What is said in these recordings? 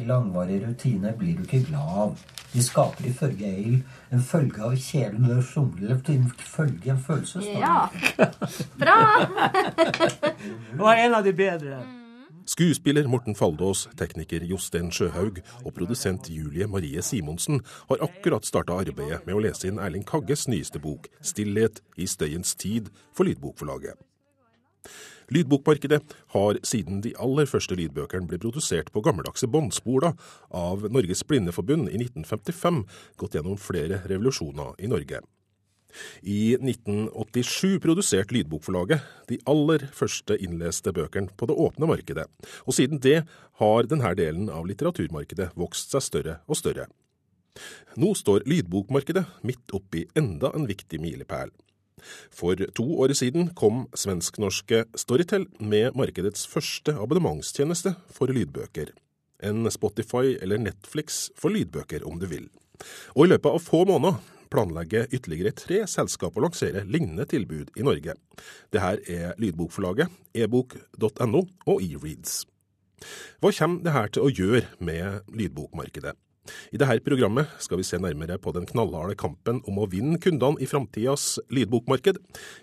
slike langvarige rutiner blir du ikke glad av. De skaper ifølge Ale en følge av kjelen å somle følge en følelse. Ja. Bra! Det var en av de bedre. Skuespiller Morten Faldås, tekniker Jostein Sjøhaug og produsent Julie Marie Simonsen har akkurat starta arbeidet med å lese inn Erling Kagges nyeste bok 'Stillhet i støyens tid' for Lydbokforlaget. Lydbokmarkedet har siden de aller første lydbøkene ble produsert på gammeldagse båndspoler av Norges Blindeforbund i 1955, gått gjennom flere revolusjoner i Norge. I 1987 produserte Lydbokforlaget de aller første innleste bøkene på det åpne markedet, og siden det har denne delen av litteraturmarkedet vokst seg større og større. Nå står lydbokmarkedet midt oppi enda en viktig milepæl. For to år siden kom svensk-norske Storytel med markedets første abonnementstjeneste for lydbøker. En Spotify eller Netflix for lydbøker, om du vil. Og i løpet av få måneder planlegger ytterligere tre selskap å lansere lignende tilbud i Norge. Dette er lydbokforlaget, ebok.no og eReads. Hva kommer dette til å gjøre med lydbokmarkedet? I dette programmet skal vi se nærmere på den knallharde kampen om å vinne kundene i framtidas lydbokmarked.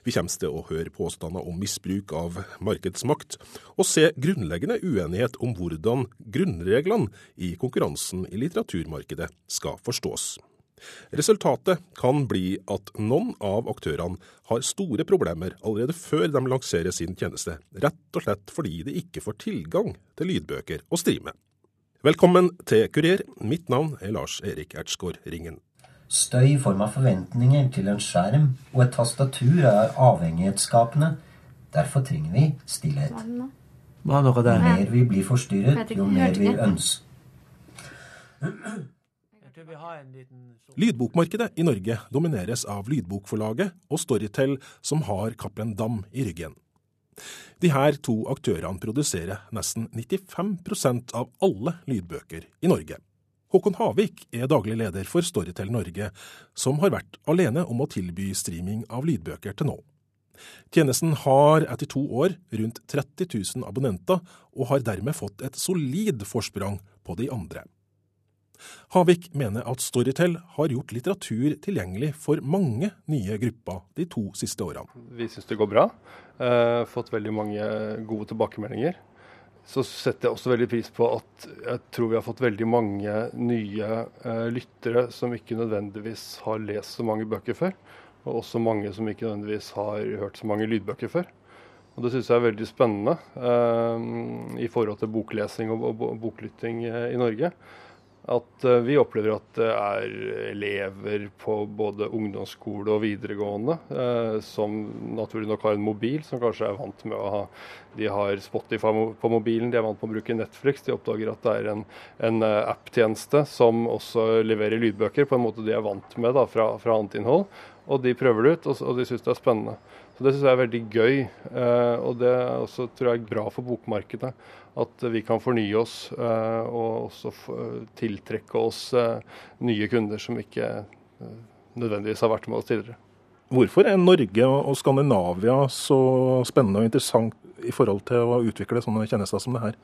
Vi kommer til å høre påstander om misbruk av markedsmakt, og se grunnleggende uenighet om hvordan grunnreglene i konkurransen i litteraturmarkedet skal forstås. Resultatet kan bli at noen av aktørene har store problemer allerede før de lanserer sin tjeneste, rett og slett fordi de ikke får tilgang til lydbøker å streame. Velkommen til Kurer. Mitt navn er Lars Erik Ertsgaard Ringen. Støy i form av forventninger til en skjerm og et tastatur er avhengighetsskapende. Derfor trenger vi stillhet. Jo mer vi blir forstyrret, jo mer vi ønsker Jeg tror vi har en liten Lydbokmarkedet i Norge domineres av Lydbokforlaget og Storytel, som har Cappelen Dam i ryggen. De her to aktørene produserer nesten 95% av alle lydbøker i Norge. Håkon Havik er daglig leder for Storytel Norge, som har vært alene om å tilby streaming av lydbøker til nå. Tjenesten har etter to år rundt 30 000 abonnenter, og har dermed fått et solid forsprang på de andre. Havik mener at Storytel har gjort litteratur tilgjengelig for mange nye grupper de to siste årene. Vi syns det går bra. Uh, fått veldig mange gode tilbakemeldinger. Så setter jeg også veldig pris på at jeg tror vi har fått veldig mange nye uh, lyttere som ikke nødvendigvis har lest så mange bøker før. Og også mange som ikke nødvendigvis har hørt så mange lydbøker før. Og Det syns jeg er veldig spennende uh, i forhold til boklesing og, og, boklytting i Norge. At eh, vi opplever at det er elever på både ungdomsskole og videregående eh, som naturlig nok har en mobil, som kanskje er vant med å ha De har Spotify på mobilen, de er vant med å bruke Netflix. De oppdager at det er en, en eh, app-tjeneste som også leverer lydbøker på en måte de er vant med da, fra, fra annet innhold. Og de prøver det ut, og, de syns det er spennende. Så Det syns jeg er veldig gøy. og det er også tror jeg bra for bokmarkedet. At vi kan fornye oss eh, og også tiltrekke oss eh, nye kunder som ikke eh, nødvendigvis har vært med oss tidligere. Hvorfor er Norge og Skandinavia så spennende og interessant i forhold til å utvikle sånne tjenester som det her?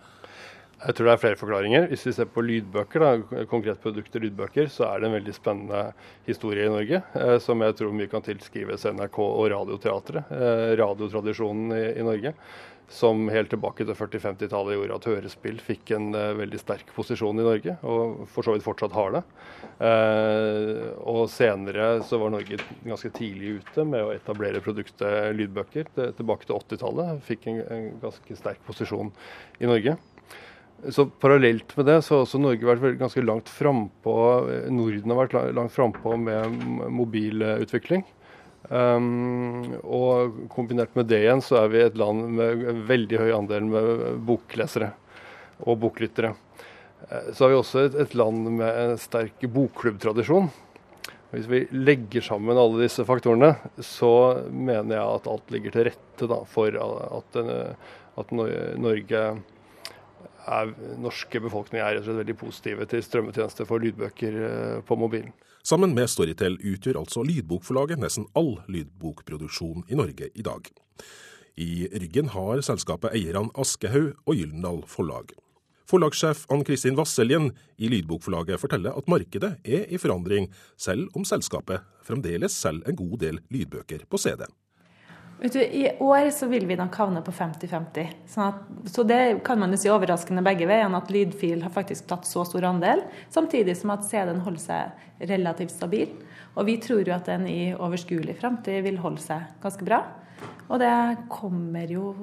Jeg tror det er flere forklaringer. Hvis vi ser på lydbøker, da, konkret produkter lydbøker, så er det en veldig spennende historie i Norge, eh, som jeg tror mye kan tilskrives NRK og Radioteatret. Eh, radiotradisjonen i, i Norge. Som helt tilbake til 40-50-tallet gjorde at hørespill fikk en eh, veldig sterk posisjon i Norge, og for så vidt fortsatt har det. Eh, og senere så var Norge ganske tidlig ute med å etablere produktet lydbøker. Det, tilbake til 80-tallet fikk en, en ganske sterk posisjon i Norge. Så Parallelt med det så har også Norge vært ganske langt frampå. Norden har vært la- langt frampå med mobilutvikling. Um, og kombinert med det igjen, så er vi et land med veldig høy andel med boklesere og boklyttere. Eh, Så har vi også et, et land med en sterk bokklubbtradisjon. Hvis vi legger sammen alle disse faktorene, så mener jeg at alt ligger til rette da, for at, eh, at Nor- Norge er, norske befolkning er rett og slett veldig positive til strømmetjenester for lydbøker eh, på mobilen. Sammen med Storytel utgjør altså Lydbokforlaget nesten all lydbokproduksjon i Norge i dag. I ryggen har selskapet eierne Aschehoug og Gyldendal Forlag. Forlagssjef Ann Kristin Vasseljen i Lydbokforlaget forteller at markedet er i forandring, selv om selskapet fremdeles selger en god del lydbøker på CD. Du, I år så vil vi nok havne på 50-50. Sånn så det kan man jo si overraskende begge veiene, at lydfil har faktisk tatt så stor andel. Samtidig som at CD-en holder seg relativt stabil. Og vi tror jo at den i overskuelig framtid vil holde seg ganske bra. Og det kommer jo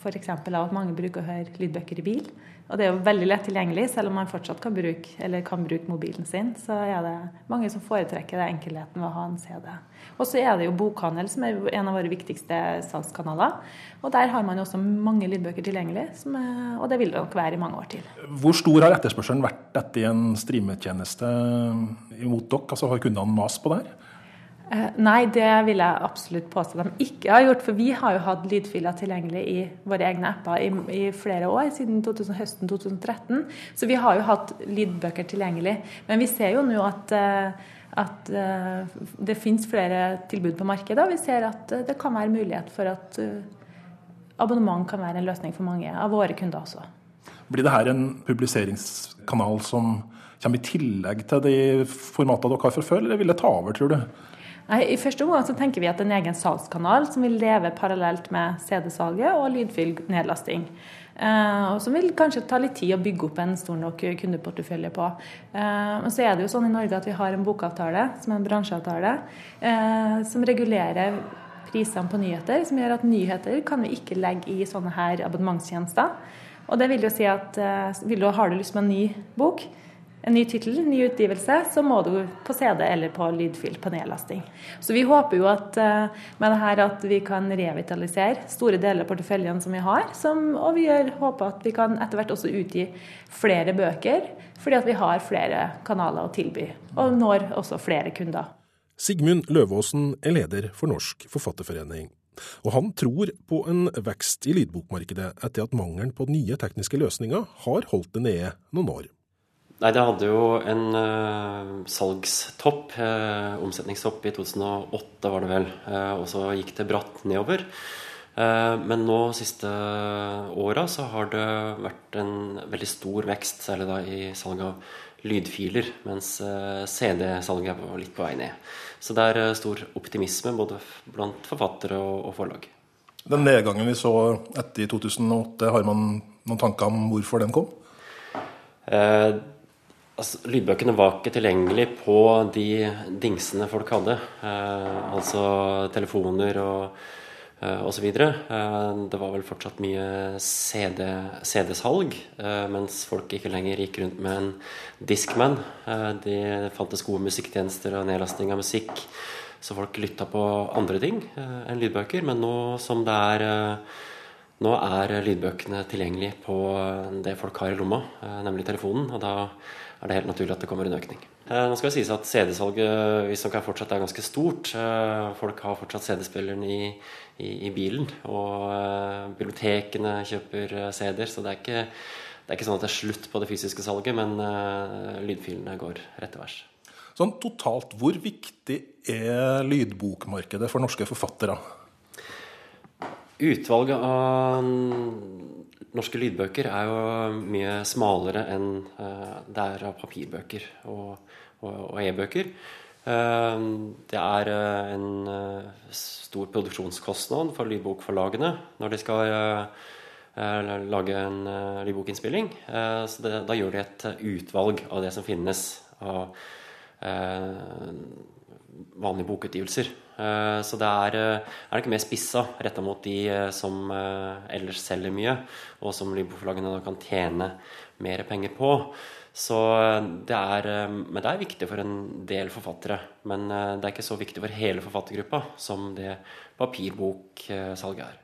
f.eks. at mange bruker å høre lydbøker i bil. Og det er jo veldig lett tilgjengelig, selv om man fortsatt kan bruke, kan bruke mobilen sin. Så er det mange som foretrekker det enkelheten ved å ha en CD. Og så er det jo bokhandel som er en av våre viktigste salgskanaler. Og der har man jo også mange lydbøker tilgjengelig, er, og det vil det nok være i mange år til. Hvor stor har etterspørselen vært etter en streametjeneste imot dere? Altså Har kundene mast på det her? Eh, nei, det vil jeg absolutt påstå de ikke har gjort. For vi har jo hatt lydfiler tilgjengelig i våre egne apper i, i flere år, siden 2000, høsten 2013. Så vi har jo hatt lydbøker tilgjengelig. Men vi ser jo nå at, eh, at eh, det finnes flere tilbud på markedet, og vi ser at det kan være mulighet for at abonnement kan være en løsning for mange av våre kunder også. Blir det her en publiseringskanal som kommer i tillegg til de formatene dere har fra før, eller vil det ta over, tror du? Nei, I første omgang så tenker vi at en egen salgskanal som vil leve parallelt med CD-salget og lydfyll nedlasting. Uh, som vil kanskje ta litt tid å bygge opp en stor nok kundeportefølje på. Uh, men så er det jo sånn i Norge at vi har en bokavtale, som er en bransjeavtale, uh, som regulerer prisene på nyheter, som gjør at nyheter kan vi ikke legge i sånne her abonnementstjenester. Og det vil jo si at har du lyst på en ny bok, en ny tittel, ny utgivelse, så må du på CD eller på lydfil på nedlasting. Så vi håper jo at eh, med det her at vi kan revitalisere store deler av porteføljen som vi har, som, og vi håper at vi kan etter hvert også utgi flere bøker, fordi at vi har flere kanaler å tilby, og når også flere kunder. Sigmund Løvaasen er leder for Norsk Forfatterforening. Og han tror på en vekst i lydbokmarkedet etter at mangelen på nye tekniske løsninger har holdt det nede noen år. Nei, det hadde jo en uh, salgstopp, uh, omsetningstopp i 2008 var det vel. Uh, og så gikk det bratt nedover. men nå siste åra så har det vært en veldig stor vekst, særlig da i salg av lydfiler, mens CD-salget var litt på vei ned. Så det er stor optimisme både blant forfattere og, og forlag. Den nedgangen vi så etter i 2008, har man noen tanker om hvorfor den kom? Eh, Altså, lydbøkene var ikke tilgjengelig på de dingsene folk hadde. Eh, altså telefoner og eh, osv. Eh, det var vel fortsatt mye CD-salg, CD eh, mens folk ikke lenger gikk rundt med en Discman. Eh, de fantes gode musikktjenester og nedlasting av musikk, så folk lytta på andre ting eh, enn lydbøker. Men nå som det er nå er lydbøkene tilgjengelig på det folk har i lomma, nemlig telefonen. og da er det helt naturlig at det kommer en økning. Eh, nå skal det sies at CD-salget visstnok er fortsatt er ganske stort. Eh, folk har fortsatt CD-spilleren i, i, i, bilen. Og eh, bibliotekene kjøper CD-er, så det er, ikke, det er, ikke, sånn at det er slutt på det fysiske salget, men lydfilene går rett til værs. Sånn totalt, hvor viktig er lydbokmarkedet for norske forfattere? Utvalget av norske lydbøker er jo mye smalere enn uh, det er av papirbøker og, og, og e-bøker. Uh, det er uh, en stor produksjonskostnad for lydbokforlagene når de skal lage en lydbokinnspilling. så det, da gjør de et utvalg av det som finnes av vanlige bokutgivelser. Eh, så det er, eh, er ikke mer spissa retta mot de eh, som ellers selger mye, og som lydbokforlagene kan tjene mer penger på. Så det er, men det er viktig for en del forfattere. Men det er ikke så viktig for hele forfattergruppa som det papirboksalget er.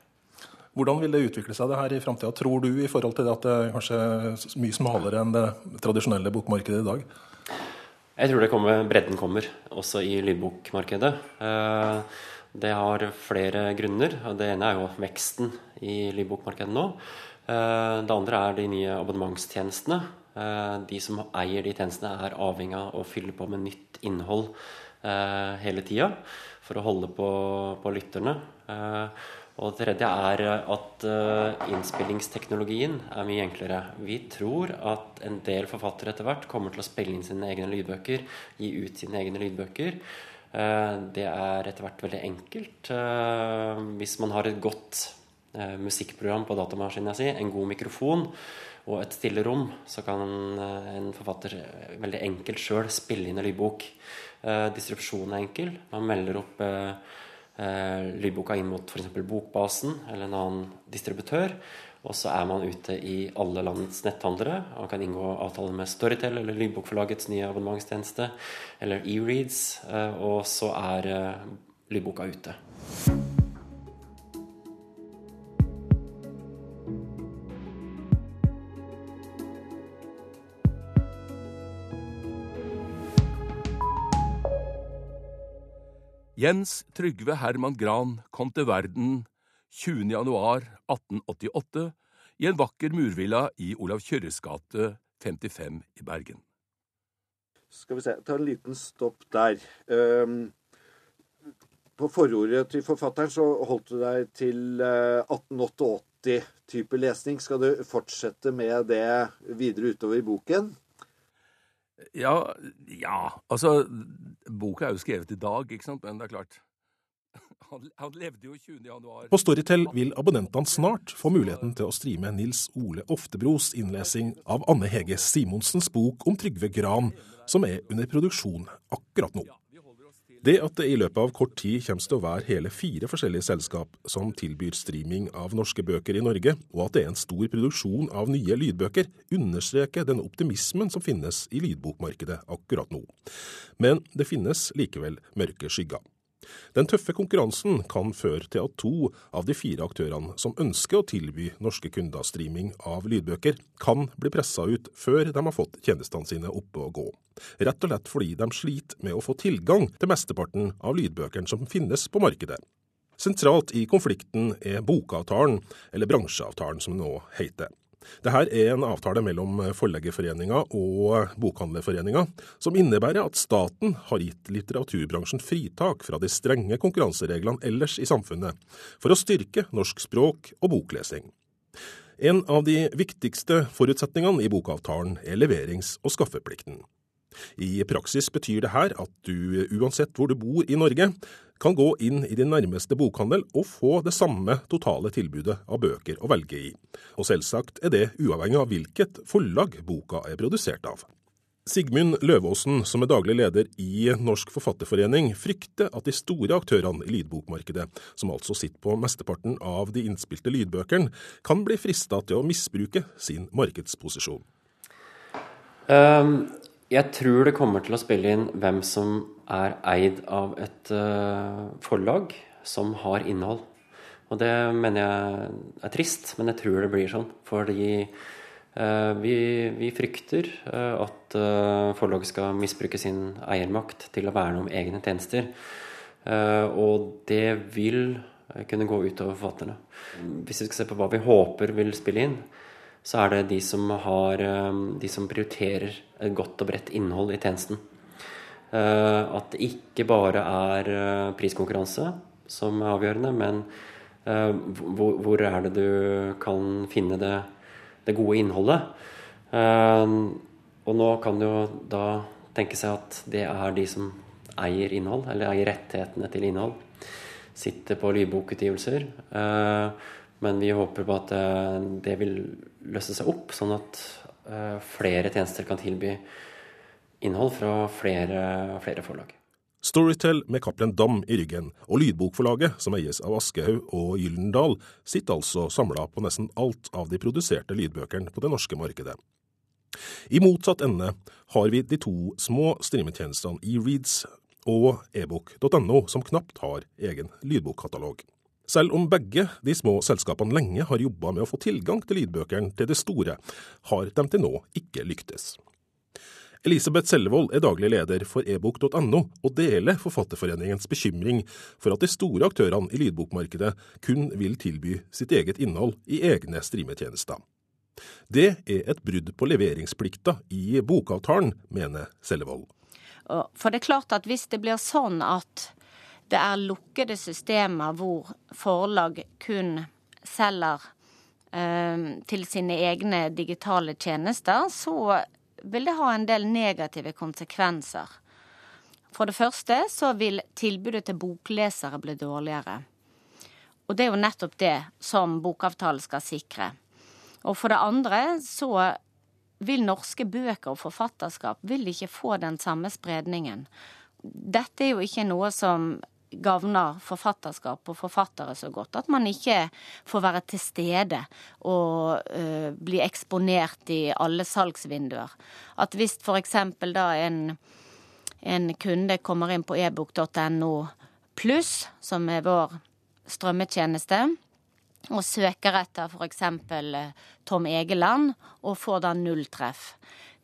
Hvordan vil det utvikle seg det her i framtida, tror du, i forhold til det at det er kanskje mye smalere enn det tradisjonelle bokmarkedet i dag? Jeg tror kommer, bredden kommer, også i lydbokmarkedet. Eh, det har flere grunner. Det ene er jo veksten i lydbokmarkedet nå. Eh, det andre er de nye abonnementstjenestene. Eh, de som eier de tjenestene, er avhengig av å fylle på med nytt innhold hele tida for å holde på, på lytterne. Og det tredje er at uh, innspillingsteknologien er mye enklere. Vi tror at en del forfattere etter hvert kommer til å spille inn sine egne lydbøker, gi ut sine egne lydbøker. Uh, det er etter hvert veldig enkelt. Hvis man har et godt musikkprogram på datamaskinen si, en god mikrofon og et stille rom, så kan en forfatter veldig enkelt sjøl spille inn en lydbok. Distribusjonen er enkel. Man melder opp eh, lydboka inn mot f.eks. Bokbasen eller en annen distributør. Og så er man ute i alle landets netthandlere og kan inngå avtaler med Storytel eller Lydbokforlagets nye abonnementstjeneste eller eReads. Eh, og så er eh, lydboka ute. Jens Trygve Herman Gran kom til verden 20. januar 1888 i en vakker murvilla i Olav Kjørres gate 55 i Bergen. Skal vi se, ta en liten stopp der. Um, på forordet til forfatteren så holdt du deg til uh, 1888-type lesning. Skal du fortsette med det videre utover i boken? Ja, ja Altså, boka er jo skrevet i dag, ikke sant, men det er klart han, han levde jo 20. januar På Storytel vil abonnentene snart få muligheten til å streame Nils Ole Oftebros innlesing av Anne Hege Simonsens bok om Trygve Gran, som er under produksjon akkurat nå. Det at det i løpet av kort tid kommer til å være hele fire forskjellige selskap som tilbyr streaming av norske bøker i Norge, og at det er en stor produksjon av nye lydbøker, understreker den optimismen som finnes i lydbokmarkedet akkurat nå. Men det finnes likevel mørke skygger. Den tøffe konkurransen kan føre til at to av de fire aktørene som ønsker å tilby norske kunder streaming av lydbøker, kan bli pressa ut før de har fått tjenestene sine oppe og gå. Rett og slett fordi de sliter med å få tilgang til mesteparten av lydbøkene som finnes på markedet. Sentralt i konflikten er bokavtalen, eller bransjeavtalen som den nå heter. Dette er en avtale mellom Forleggerforeninga og Bokhandlerforeninga, som innebærer at staten har gitt litteraturbransjen fritak fra de strenge konkurransereglene ellers i samfunnet, for å styrke norsk språk og boklesing. En av de viktigste forutsetningene i bokavtalen er leverings- og skaffeplikten. I praksis betyr det her at du, uansett hvor du bor i Norge, kan gå inn i din nærmeste bokhandel og få det samme totale tilbudet av bøker å velge i. Og selvsagt er det uavhengig av hvilket forlag boka er produsert av. Sigmund Løvaasen, som er daglig leder i Norsk Forfatterforening, frykter at de store aktørene i lydbokmarkedet, som altså sitter på mesteparten av de innspilte lydbøkene, kan bli frista til å misbruke sin markedsposisjon. Um, jeg tror det kommer til å spille inn hvem som er eid av et uh, forlag som har innhold. Og det mener jeg er trist, men jeg tror det blir sånn. Fordi uh, vi, vi, frykter uh, at forlaget skal misbruke sin eiermakt til å verne om egne tjenester. og det vil kunne gå utover forfatterne. Hvis vi skal se på hva vi håper vil spille inn, så er det de som, har, eh, de som prioriterer et godt og bredt innhold i tjenesten. Eh, at det ikke bare er eh, priskonkurranse som er avgjørende, men hvor, er det du kan finne det, det gode innholdet. Og nå kan jo da tenke seg at det er de som eier innhold, eller eier rettighetene til innhold. Sitter på lydbokutgivelser. Men vi håper på at eh, det vil løse seg opp, sånn at eh, flere tjenester kan tilby innhold fra flere, flere forlag. Storytel med Cappelen Dam i ryggen, og lydbokforlaget, som eies av Aschehoug og Gyldendal, sitter altså samla på nesten alt av de produserte lydbøkene på det norske markedet. I motsatt ende har vi de to små streametjenestene eReads og ebook.no, som knapt har egen lydbokkatalog. Selv om begge de små selskapene lenge har jobba med å få tilgang til lydbøkene til det store, har de til nå ikke lyktes. Elisabeth Sellevold er daglig leder for ebok.no, og deler Forfatterforeningens bekymring for at de store aktørene i lydbokmarkedet kun vil tilby sitt eget innhold i egne streametjenester. Det er et brudd på leveringsplikta i bokavtalen, mener Sellevold. For det er klart at hvis det blir sånn at det er lukkede systemer hvor forlag kun selger eh, til sine egne digitale tjenester, så vil det ha en del negative konsekvenser. For det første så vil tilbudet til boklesere bli dårligere. Og det er jo nettopp det som bokavtalen skal sikre. Og for det andre så vil norske bøker og forfatterskap vil ikke få den samme spredningen. Dette er jo ikke noe som gagner forfatterskap og forfattere så godt. At man ikke får være til stede og uh, bli eksponert i alle salgsvinduer. At hvis f.eks. da en, en kunde kommer inn på ebok.no pluss, som er vår strømmetjeneste, og søker etter f.eks. Eh, Tom Egeland, og får da null treff.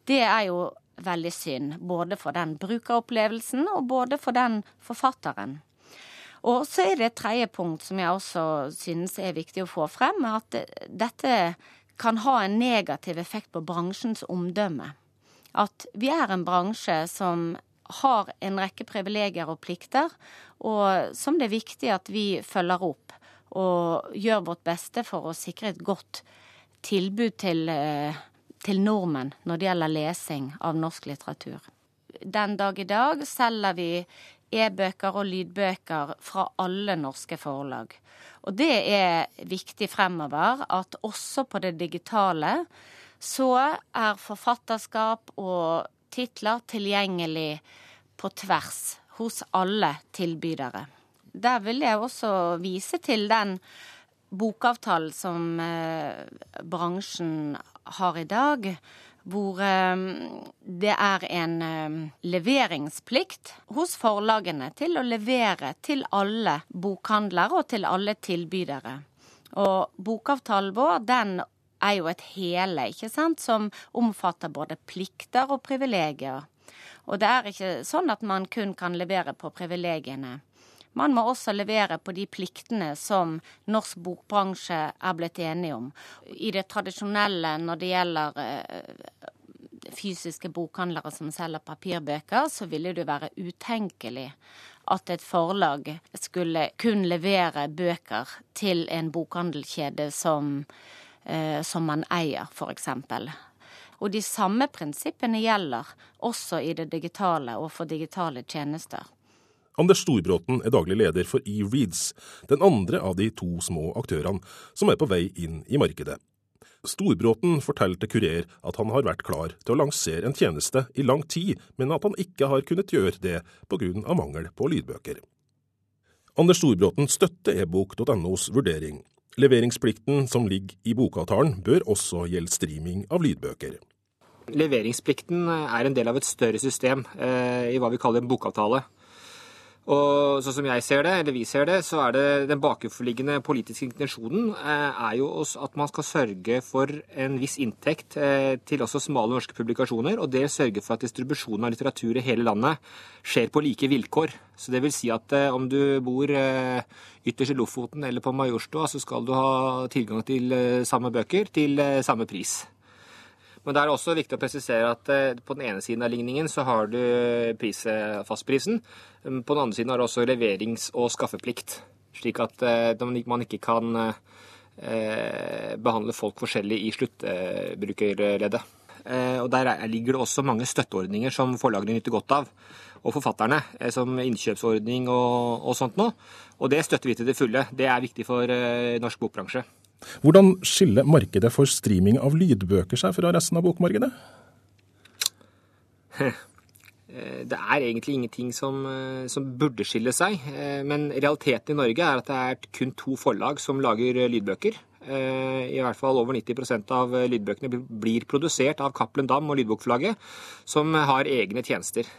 Det er jo veldig synd, både for den brukeropplevelsen og både for den forfatteren. Og så er det et tredje punkt som jeg også synes er viktig å få frem, at dette kan ha en negativ effekt på bransjens omdømme. At vi er en bransje som har en rekke privilegier og plikter, og som det er viktig at vi følger opp og gjør vårt beste for å sikre et godt tilbud til, eh, til nordmenn når det gjelder lesing av norsk litteratur. Den dag i dag selger vi e-bøker og lydbøker fra alle norske forlag. Og det er viktig fremover at også på det digitale så er forfatterskap og titler tilgjengelig på tvers hos alle tilbydere. Der vil jeg også vise til den bokavtalen som eh, bransjen har i dag, hvor eh, det er en eh, leveringsplikt hos forlagene til å levere til alle bokhandlere og til alle tilbydere. Og bokavtalen vår, den er jo et hele, ikke sant, som omfatter både plikter og privilegier. Og det er ikke sånn at man kun kan levere på privilegiene. Man må også levere på de pliktene som norsk bokbransje er blitt enige om. I det tradisjonelle når det gjelder eh, fysiske bokhandlere som selger papirbøker, så ville det være utenkelig at et forlag skulle kun levere bøker til en bokhandelkjede som, eh, som man eier, f.eks. Og de samme prinsippene gjelder også i det digitale og for digitale tjenester. Anders Storbråten er daglig leder for eReads, den andre av de to små aktørene som er på vei inn i markedet. Storbråten forteller til Kurer at han har vært klar til å lansere en tjeneste i lang tid, men at han ikke har kunnet gjøre det pga. mangel på lydbøker. Anders Storbråten støtter ebok.nos vurdering. Leveringsplikten som ligger i bokavtalen, bør også gjelde streaming av lydbøker. Leveringsplikten er en del av et større system eh, i hva vi kaller en bokavtale. Og sånn som jeg ser det, eller vi ser det, så er det den bakenforliggende politiske intensjonen eh, er jo at man skal sørge for en viss inntekt eh, til også smale norske publikasjoner, og det sørge for at distribusjonen av litteratur i hele landet skjer på like vilkår. Så det vil si at eh, om du bor ytterst i Lofoten eller på Majorstua, så skal du ha tilgang til samme bøker til samme pris. Men det er også viktig å presisere at eh, på den ene siden av ligningen så har du pris, fastprisen. Mm, på den andre siden har du også leverings- og skaffeplikt. Slik at eh, man ikke kan eh, behandle folk forskjellig i sluttbrukerleddet. Og Der ligger det også mange støtteordninger som forlagene nyter godt av. Og forfatterne, som innkjøpsordning og, og sånt noe. Og det støtter vi til det fulle. Det er viktig for norsk bokbransje. Hvordan skiller markedet for streaming av lydbøker seg fra resten av bokmarkedet? Det er egentlig ingenting som, eh, som, burde skille seg. Eh, men realiteten i Norge er at det er kun to forlag som lager lydbøker. Eh, I hvert fall over 90% av lydbøkene blir produsert av Cappelen Dam og Lydbokforlaget, som har egne tjenester.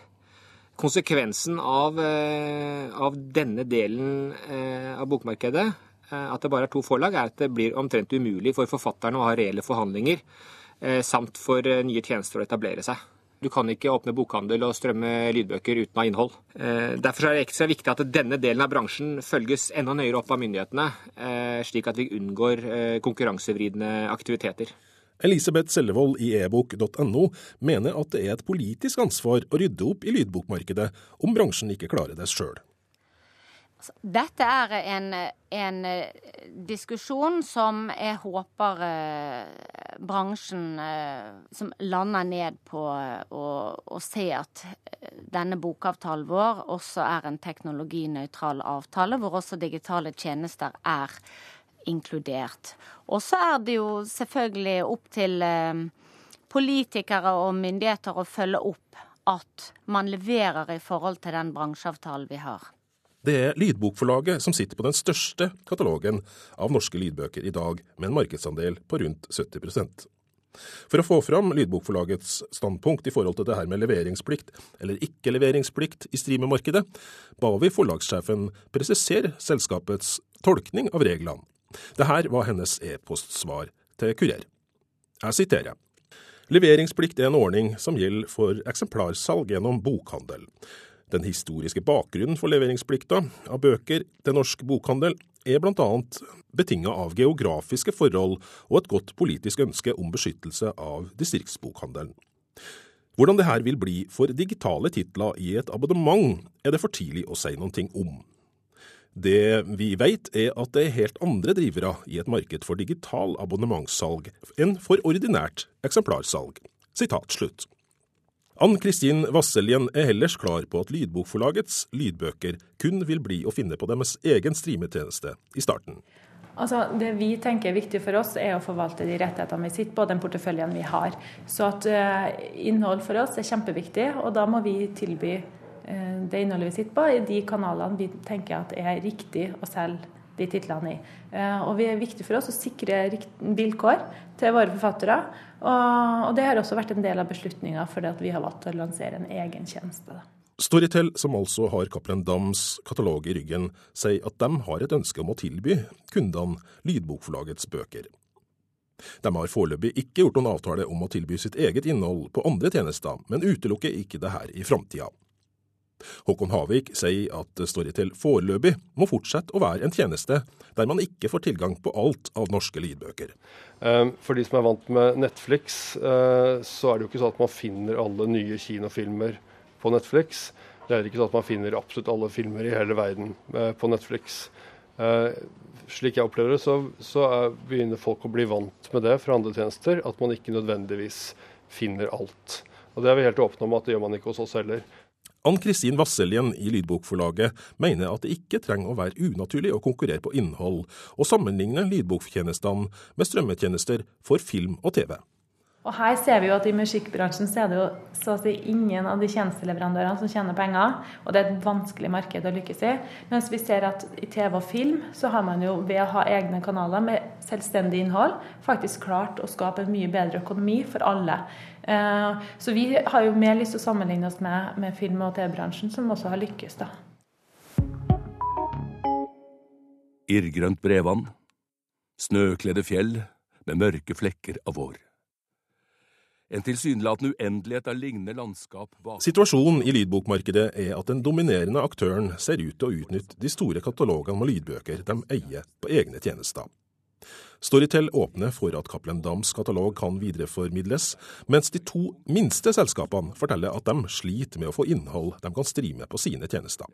Konsekvensen av, av denne delen av bokmarkedet Eh, at det bare er to forlag, er at det blir omtrent umulig for forfatterne å ha reelle forhandlinger, eh, samt for eh, nye tjenester å etablere seg. Du kan ikke åpne bokhandel og strømme lydbøker uten av innhold. Derfor er det ekstra viktig at denne delen av bransjen følges enda nøyere opp av myndighetene, slik at vi unngår konkurransevridende aktiviteter. Elisabeth Sellevold i ebok.no mener at det er et politisk ansvar å rydde opp i lydbokmarkedet om bransjen ikke klarer det sjøl. Dette er en, en eh, diskusjon som jeg håper eh, bransjen eh, som lander ned på å se at denne bokavtalen vår også er en teknologinøytral avtale, hvor også digitale tjenester er inkludert. Og så er det jo selvfølgelig opp til politikere og myndigheter å følge opp at man leverer i forhold til den bransjeavtalen vi har. Det er Lydbokforlaget som sitter på den største katalogen av norske lydbøker i dag, med en markedsandel på rundt 70% For å få fram Lydbokforlagets standpunkt i forhold til det her med leveringsplikt eller ikke-leveringsplikt i streamermarkedet, ba vi forlagssjefen presisere selskapets tolkning av reglene. Dette var hennes e-postsvar til Kurer. Jeg siterer. Leveringsplikt er en ordning som gjelder for eksemplarsalg gjennom bokhandel. Den historiske bakgrunnen for leveringsplikta av bøker til norsk bokhandel er bl.a. betinga av geografiske forhold og et godt politisk ønske om beskyttelse av distriktsbokhandelen. Hvordan det her vil bli for digitale titler i et abonnement, er det for tidlig å si noen ting om. Det vi vet, er at det er helt andre drivere i et marked for digital abonnementssalg enn for ordinært eksemplarsalg. Sitat slutt. Ann Kristin Vasseljen er ellers klar på at Lydbokforlagets lydbøker kun vil bli å finne på deres egen streametjeneste i starten. Altså, det vi tenker er viktig for oss, er å forvalte de rettighetene vi sitter på, den porteføljen vi har. Så at uh, innhold for oss er kjempeviktig, og da må vi tilby uh, det innholdet vi sitter på, i de kanalene vi tenker at er riktig å selge de titlene i. Uh, og det er viktig for oss å sikre vilkår til våre forfattere. Og, det har også vært en del av beslutninga fordi at vi har valgt å lansere en egen tjeneste. Storytel, som altså har Cappelen Dams katalog i ryggen, sier at de har et ønske om å tilby kundene Lydbokforlagets bøker. De har foreløpig ikke gjort noen avtale om å tilby sitt eget innhold på andre tjenester, men utelukker ikke det her i framtida. Håkon Havik sier at Storytel foreløpig må fortsette å være en tjeneste der man ikke får tilgang på alt av norske lydbøker. Ehm, for de som er vant med Netflix, eh, så er det jo ikke sånn at man finner alle nye kinofilmer på Netflix. Det er ikke sånn at man finner absolutt alle filmer i hele verden eh, på Netflix. Eh, slik jeg opplever det, så, så begynner folk å bli vant med det fra andre tjenester, at man ikke nødvendigvis finner alt. Og Det er vi helt åpne om at det gjør man ikke hos oss heller. Ann Kristin Vasseljen i Lydbokforlaget mener at det ikke trenger å være unaturlig å konkurrere på innhold, og sammenligne lydboktjenestene med strømmetjenester for film og TV. Og her ser vi jo at I musikkbransjen så er det jo så å si ingen av de tjenesteleverandørene som tjener penger. Og det er et vanskelig marked å lykkes i. Mens vi ser at i TV og film så har man jo ved å ha egne kanaler med selvstendig innhold faktisk klart å skape en mye bedre økonomi for alle. Eh, så vi har jo mer lyst til å sammenligne oss med, med film- og TV-bransjen, som også har lykkes. da. Irrgrønt brevann, snøkledde fjell med mørke flekker av vår. En tilsynelatende uendelighet av lignende landskap bak Situasjonen i lydbokmarkedet er at den dominerende aktøren ser ut til å utnytte de store katalogene med lydbøker de eier på egne tjenester. Storytel åpner for at Cappelen Dams katalog kan videreformidles, mens de to minste selskapene forteller at de sliter med å få innhold de kan streame på sine tjenester.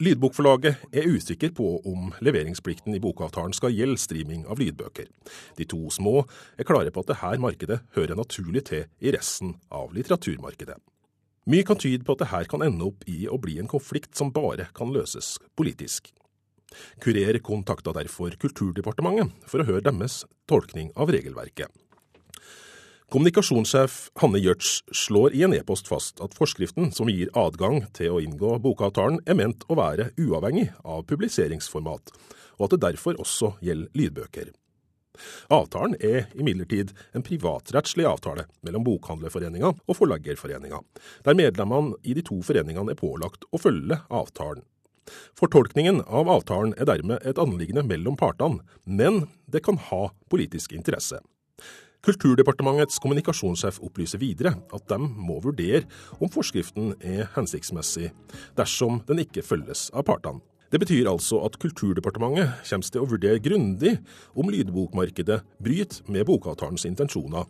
Lydbokforlaget er usikker på om leveringsplikten i bokavtalen skal gjelde streaming av lydbøker. De to små er klare på at dette markedet hører naturlig til i resten av litteraturmarkedet. Mye kan tyde på at dette kan ende opp i å bli en konflikt som bare kan løses politisk. Kurer kontakta derfor Kulturdepartementet for å høre deres tolkning av regelverket. Kommunikasjonssjef Hanne Gjørts slår i en e-post fast at forskriften som gir adgang til å inngå bokavtalen, er ment å være uavhengig av publiseringsformat, og at det derfor også gjelder lydbøker. Avtalen er imidlertid en privatrettslig avtale mellom Bokhandlerforeninga og Forleggerforeninga, der medlemmene i de to foreningene er pålagt å følge avtalen. Fortolkningen av avtalen er dermed et anliggende mellom partene, men det kan ha politisk interesse. Kulturdepartementets kommunikasjonssjef opplyser videre at de må vurdere om forskriften er hensiktsmessig, dersom den ikke følges av partene. Det betyr altså at Kulturdepartementet kommer til å vurdere grundig om lydbokmarkedet bryter med bokavtalens intensjoner,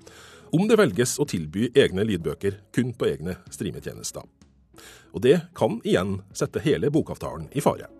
om det velges å tilby egne lydbøker kun på egne streametjenester. Og det kan igjen sette hele bokavtalen i fare.